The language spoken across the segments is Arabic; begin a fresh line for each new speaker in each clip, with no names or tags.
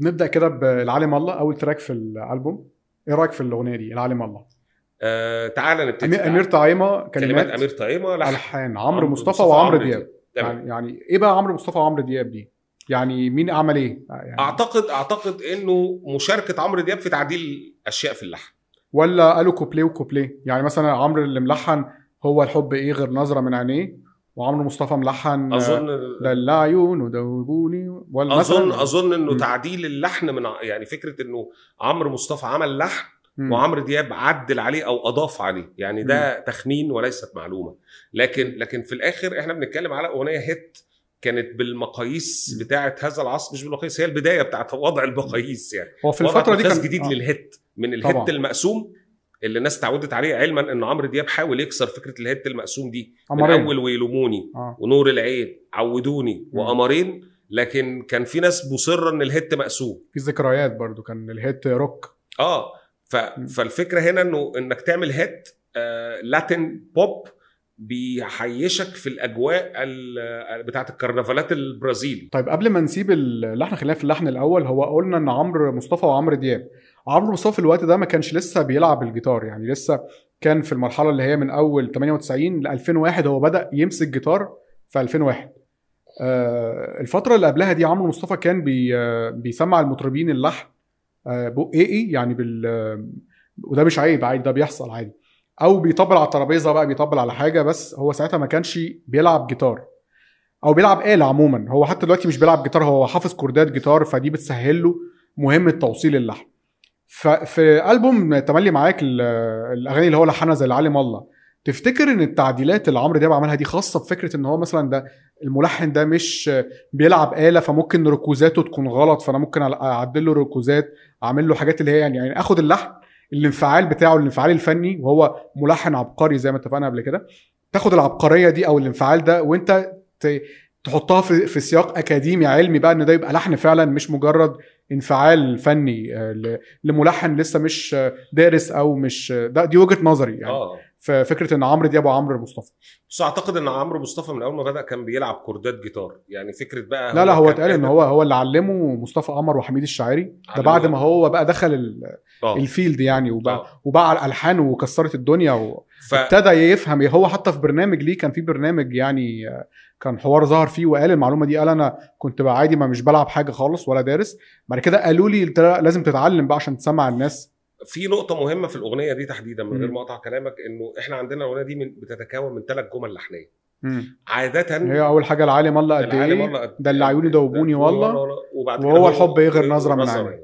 نبدأ كده بالعالم الله أول تراك في الألبوم. إيه رأيك في الأغنية دي؟ العالم الله.
آه تعالى نبتدي.
امير, أمير طعيمه
كلمات
كلمات
أمير طعيمه لحن.
ألحان. عمرو مصطفى وعمرو دياب. يعني يعني إيه بقى عمرو مصطفى وعمرو دياب دي؟ يعني مين عمل إيه؟ يعني
أعتقد أعتقد إنه مشاركة عمرو دياب في تعديل أشياء في اللحن.
ولا قالوا كوبليه وكوبليه؟ يعني مثلا عمرو اللي ملحن هو الحب إيه غير نظرة من عينيه؟ وعمرو مصطفى ملحن
أظن
دلع عيون ودوبوني ولا أظن
أظن إنه
م.
تعديل اللحن من يعني فكرة إنه عمرو مصطفى عمل لحن. وعمرو دياب عدل عليه أو أضاف عليه يعني ده تخمين وليست معلومة لكن لكن في الآخر إحنا بنتكلم على أغنية hit كانت بالمقاييس بتاعه هذا العصر مش بالمقاييس هي البداية بتاعه وضع المقاييس يعني
هو في الفترة دي كان
جديد
آه.
لل hit من ال hit
طبعاً.
المقسوم اللي الناس اتعودت عليه علما إن عمرو دياب حاول يكسر فكرة ال hit المقسوم دي من. أول ويلوموني
آه.
ونور العين عودوني. وقمرين. لكن كان في ناس مصرة إن ال hit مقسوم.
في ذكريات برضو كان ال hit
rock. آه
ف...
فالفكرة هنا إنه إنك تعمل hit آه Latin pop بيعيشك في الأجواء ال- بتاعه الكرنفالات البرازيلي.
طيب قبل ما نسيب اللحن خلينا في اللحن الأول هو قلنا إن عمرو مصطفى وعمرو دياب. عمرو مصطفى في الوقت ده ما كانش لسه بيلعب الجيتار يعني لسه كان في المرحلة اللي هي من أول 98 ل 2001 هو بدأ يمسك جيتار في 2001 آه الفترة اللي قبلها دي عمرو مصطفى كان بي آه بيسمع المطربين اللحن آه بق إيه إيه يعني بال آه، وده مش عيب عادي ده بيحصل عادي. أو بيطبل على الترابيزة بقى بيطبل على حاجة بس هو ساعتها ما كانش بيلعب جيتار. أو بيلعب آلة عموما هو حتى دلوقتي مش بيلعب جيتار هو حافظ كوردات جيتار فدي بتسهل له مهمه توصيل اللحن. ففي ألبوم تملي معاك ال- الأغاني اللي هو لحنها زي العالم الله تفتكر إن التعديلات اللي عمرو دياب عملها دي خاصة بفكرة إن هو مثلا ده الملحن ده مش بيلعب آلة فممكن ركوزاته تكون غلط فأنا ممكن أعدل له ركوزات أعمل له حاجات اللي هي يعني يعني آخد اللحن الانفعال بتاعه الانفعال الفني وهو ملحن عبقري زي ما اتفقنا قبل كده تاخد العبقرية دي أو الانفعال ده وأنت تحطها في في سياق أكاديمي علمي بقى إن ده يبقى لحن فعلا مش مجرد انفعال فني آه، لملحن لسه مش آه، دارس أو مش آه، ده دي وجهة نظري يعني.
آه.
في فكره إن عمرو دياب وعمرو مصطفى.
بس أعتقد إن عمرو مصطفى من أول ما بدأ كان بيلعب كوردات جيتار. يعني فكرة بقى
لا لا هو اتقال
إن
هو هو اللي علمه مصطفى قمر وحميد الشاعري. ده. بعد ما هو بقى دخل
آه.
الفيلد يعني وبقى
آه.
وبقى على الألحان وكسرت الدنيا و...
ف...
يفهم. هو حتى في برنامج ليه كان في برنامج يعني آه، كان حوار ظهر فيه وقال المعلومة دي. قال أنا كنت بقى عادي ما مش بلعب حاجة خالص ولا دارس. بعد كده قالوا لي لازم تتعلم بقى عشان تسمع الناس.
في نقطة مهمة في الأغنية دي تحديدا من غير. ما أقطع كلامك إنه إحنا عندنا الأغنية دي من بتتكون من ثلاث جمل لحنية
مم.
عادة
هي أول حاجة العالم الله قد
إيه
ده اللي عيوني دوبوني والله وهو الحب غير نظرة من.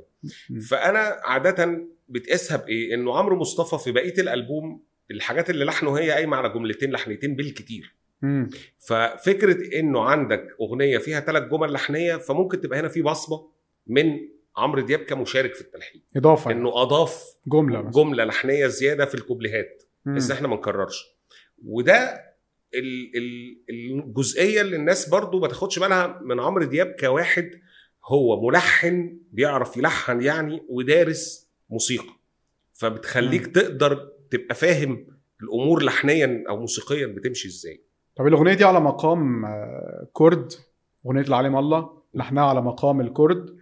مم.
فأنا عادة بتقيسها بإيه؟ إنه عمرو مصطفى في بقية الألبوم الحاجات اللي لحنه هي قايمة على جملتين لحنتين بالكتير
مم.
ففكرة إنه عندك أغنية فيها ثلاث جمل لحنية فممكن تبقى هنا في بصمة من عمرو دياب كمشارك في التلحين.
إضافة يعني.
إنه أضاف
جملة بس.
جملة لحنية زيادة في الكوبليهات. بس إحنا ما نكررش. وده ال- ال- الجزئية اللي الناس برضو ما تاخدش بالها من عمرو دياب كواحد هو ملحن بيعرف يلحن يعني ودارس موسيقى. فبتخليك
مم.
تقدر تبقى فاهم الأمور لحنيا أو موسيقيا بتمشي إزاي.
طب الأغنية دي على مقام آه، كرد أغنية العالم الله لحنها على مقام الكرد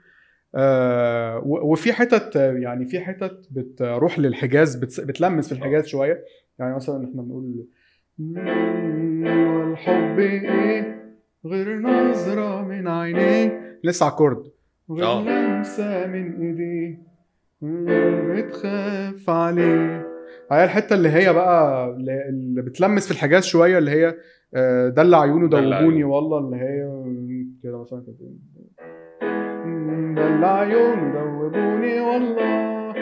آه، وفي حتت آه، يعني في حتت بتروح للحجاز بتلمس في الحجاز شوية. يعني مثلا إحنا بنقول "مم، والحب إيه؟ غير نظرة من عينيه لسه الكرد غير
آه.
لمسة من ايديه بتخاف عليه. هي الحتة اللي هي بقى اللي بتلمس في الحجاز شوية اللي هي آه، دلع عيونه دوبوني. والله اللي هي كده مثلا كده دلع عيونه دوبوني والله.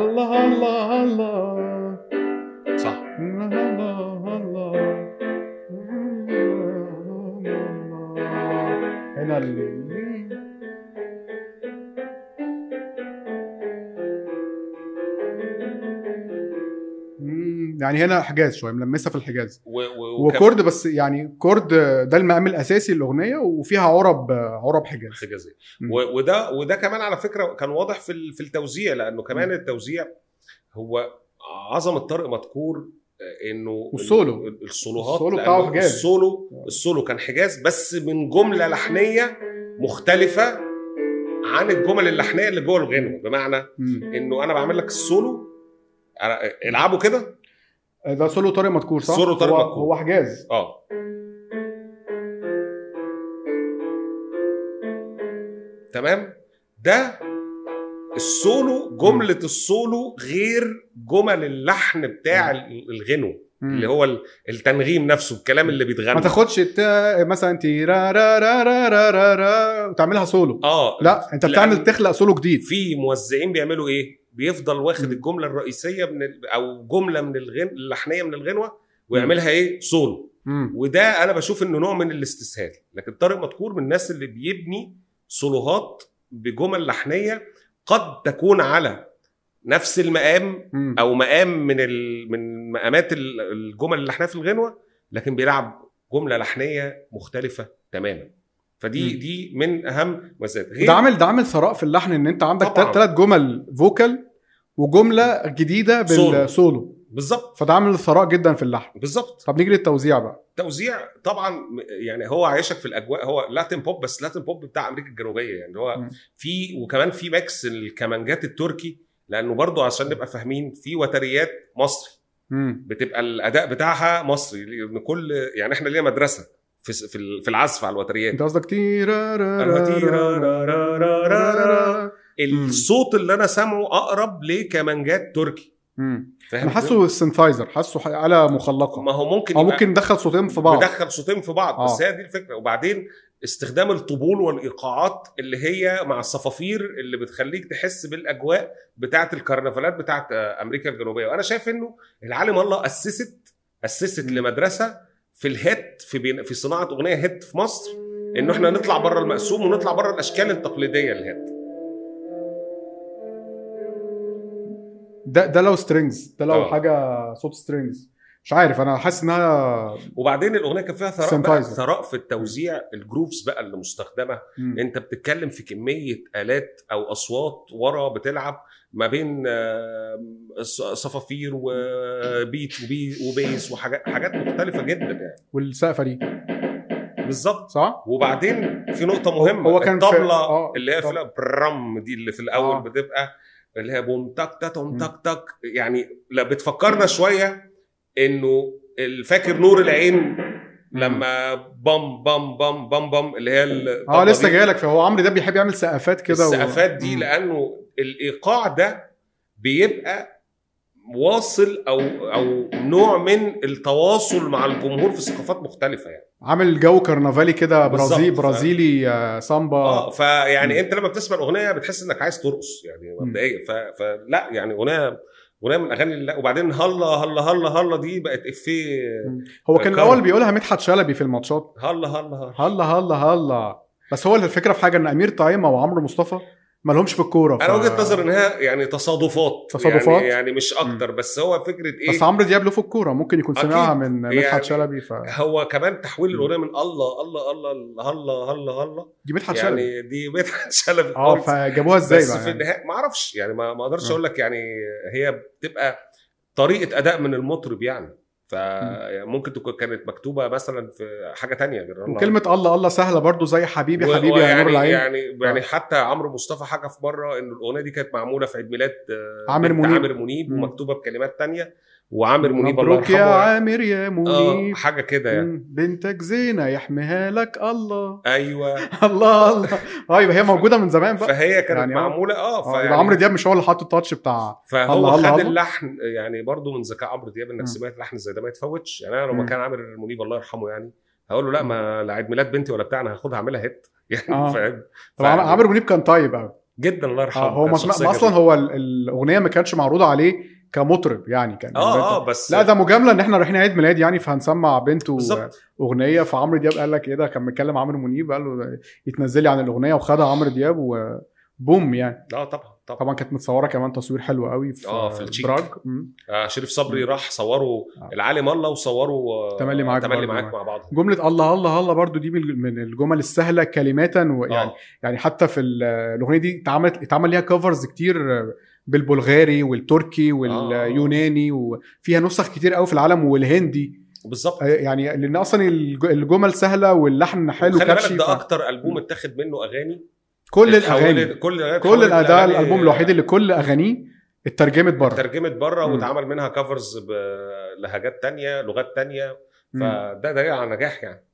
الله الله الله.
صح.
الله الله. الله هنا ال... يعني هنا حجاز شوية ملمسة في الحجاز
و- و- و
chord بس يعني chord ده المقام الأساسي للأغنية وفيها عرب عرب حجاز حجازية.
و- وده وده كمان على فكرة كان واضح في ال- في التوزيع لأنه كمان
مم.
التوزيع هو عظمه طارق مدكور آه، إنه
والسولو.
ال- السولوهات
السولو بتاعه حجاز.
ال solo ال solo كان حجاز بس من جملة لحنية مختلفة عن الجمل اللحنية اللي جوه الغنوه بمعنى
مم.
إنه أنا بعمل لك السولو أنا- العبه كده
ده سولو طارق مدكور صح؟
سولو طارق
هو-
مدكور.
هو حجاز.
آه. تمام؟ ده السولو جملة السولو غير جمل اللحن بتاع ال- الغنوه
مم.
اللي هو ال- التنغيم نفسه الكلام اللي
ما
بيتغنى
تاخدش التا... مثلا تي را را را را را را را وتعملها سولو.
آه.
لا انت بتعمل تخلق سولو جديد.
في موزعين بيعملوا إيه؟ بيفضل واخد. الجملة الرئيسية من ال... أو جملة من الغن... اللحنيه من الغنوة ويعملها إيه سولو. وده أنا بشوف إنه نوع من الاستسهال لكن طارق مدكور من الناس اللي بيبني سولوهات بجمل لحنية قد تكون على نفس المقام. أو مقام من ال... من مقامات ال- الجمل اللحنيه في الغنوة لكن بيلعب جملة لحنية مختلفة تماما فدي
مم.
دي من أهم مزايا
ده عامل ده عامل ثراء في اللحن إن أنت عندك. ثلاث جمل vocal وجمله جديده
solo.
بال solo
بالظبط
فده عامل ثراء جدا في اللحن
بالظبط
طب نيجي للتوزيع بقى
توزيع طبعا م- يعني هو عايشك في الاجواء هو Latin pop بس Latin pop بتاع أمريكا الجنوبيه يعني هو
مم.
في وكمان في mix الكمانجات التركي لأنه برضو عشان نبقى فاهمين في وتريات مصري
مم.
بتبقى الاداء بتاعها مصري لأن كل يعني إحنا لينا مدرسه في في ال- في العزف على الوتريات
انت قصدك تي
الصوت اللي أنا سامعه أقرب لكمانجات تركي.
أنا حاسه synthesizer حاسه آلة مخلقة.
ما هو ممكن أو
ممكن ندخل صوتين في بعض.
بدخل صوتين في بعض بس
آه.
هي دي الفكرة. وبعدين استخدام الطبول والإيقاعات اللي هي مع الصفافير اللي بتخليك تحس بالأجواء بتاعة الكرنفالات بتاعة آه، أمريكا الجنوبية. وأنا شايف إنه العالم الله أسست
أسست.
لمدرسة في ال hit في بين في صناعة أغنية hit في مصر إنه إحنا نطلع بره المقسوم ونطلع بره الأشكال التقليدية لل hit.
ده ده low strings ده low
آه.
حاجة صوت strings مش عارف أنا حاسس إنها
وبعدين الأغنية كان فيها ثراء بقى. ثراء في التوزيع ال grooves بقى اللي مستخدمة
مم.
أنت بتتكلم في كمية آلات أو أصوات ورا بتلعب ما بين صفافير وبيت وبي وبيس وحاجات حاجات مختلفة جدا يعني
والسقفة دي
بالظبط
صح؟
وبعدين في نقطة مهمة
هو كان في-
الطبلة
آه،
اللي هي في. برم دي اللي في الأول
آه.
بتبقى اللي هي بوم تك
مم.
تك تك يعني بتفكرنا شوية إنه الفاكر نور العين لما بام بام بام بام بام اللي هي آه
لسه
دي.
جاي لك فهو عمرو ده بيحب يعمل سقفات كده و-
السقفات دي
مم.
لأنه الإيقاع ده بيبقى واصل أو أو نوع من التواصل مع الجمهور في ثقافات مختلفة يعني
عامل جو كرنفالي كده برازيل. برازيلي آه، سامبا
آه فيعني. أنت لما بتسمع الأغنية بتحس إنك عايز ترقص يعني. مبدئيا ف- فلا يعني أغنية أغنية من اللي وبعدين هلا هلا هلا هلا دي بقت إفيه
هو كان. الأول بيقولها مدحت شلبي في الماتشات
هلا هلا هلا
هلا هلا هلا بس هو الفكرة في حاجة إن أمير طعيمه وعمرو مصطفى ما لهمش في الكورة
أنا وجهة نظري إنها يعني تصادفات
تصادفات؟
يعني, يعني مش أكتر بس هو فكرة إيه
بس عمرو دياب له في الكورة ممكن يكون. سمعها من مدحت
يعني-
شلبي ف
هو كمان تحويل الأغنية من الله الله الله هلا هلا هلا
دي مدحت شلبي
يعني دي مدحت شلبي آه.
فجابوها إزاي
بس
بقى
في
يعني.
النهاية ما أعرفش يعني ما
أقدرش.
أقول لك يعني هي بتبقى طريقة أداء من المطرب يعني فممكن تكون كانت مكتوبة مثلا في حاجة تانية غير الله.
وكلمة الله الله سهلة برضو زي حبيبي
و-
حبيبي يا نور العين
يعني يعني حتى عمرو مصطفى حكى في مرة إن الأغنية دي كانت معمولة في عيد ميلاد آه،
عامر منيب.
عامر منيب. ومكتوبة بكلمات تانية وعامر منيب الله
مبروك يا
يرحمه
عامر يا
آه
منيب
حاجة كده يعني.
بنتك زينة يحميها لك الله
أيوه
الله الله آه يبقى هي موجودة من زمان بقى
فهي كانت
يعني آه.
معمولة آه
آه
فيعني
عمرو دياب مش هو اللي حاط التاتش بتاع
فهو
الله
خد
الله.
اللحن يعني برضو من ذكاء عمرو دياب
إنك.
سمعت لحن زي ده ما يتفوتش يعني أنا لو ما
مم.
كان عامر منيب الله يرحمه يعني هقول له لا ما لا عيد ميلاد بنتي ولا بتاع أنا هاخدها اعملها هيت يعني
آه.
فاهم
عمرو منيب كان طيب قوي
جدا الله يرحمه
آه هو
أصلا.
هو ال- الأغنية ما كانتش معروضة عليه كمطرب يعني كان
آه آه بس
لا ده مجاملة إن إحنا رايحين عيد ميلاد يعني فهنسمع بنته
بالظبط.
أغنية. فعمرو دياب قال لك إيه ده؟ كان متكلم عمرو منيب قال له يتنزل لي عن الأغنية وخدها عمرو دياب وبوم يعني.
آه طبعا. طبعا
طبعا كانت متصورة كمان تصوير حلو قوي في
آه، في التشيك.
براج مم.
آه شريف صبري راح صوروا
آه.
العالم الله وصوروا آه،
تملي معاك
تملي. معاك مع بعض
جملة الله الله الله برضو دي من الجمل السهلة كلماتا ويعني
آه.
يعني حتى في ال- الأغنية دي اتعملت اتعمل ليها كفرز كتير بالبلغاري والتركي واليوناني وفيها نسخ كتير قوي في العالم والهندي
بالظبط
يعني لأن أصلا الج- الجمل سهلة واللحن حلو
خلي بالك ده
ف-
أكتر ألبوم اتاخد منه أغاني
كل الأغاني.
كل
كل
الأغاني
الألبوم الوحيد اللي كل أغانيه اترجمت بره
ترجمت بره. واتعمل منها كفرز بلهجات تانية لغات تانية. فده دليل على نجاح يعني.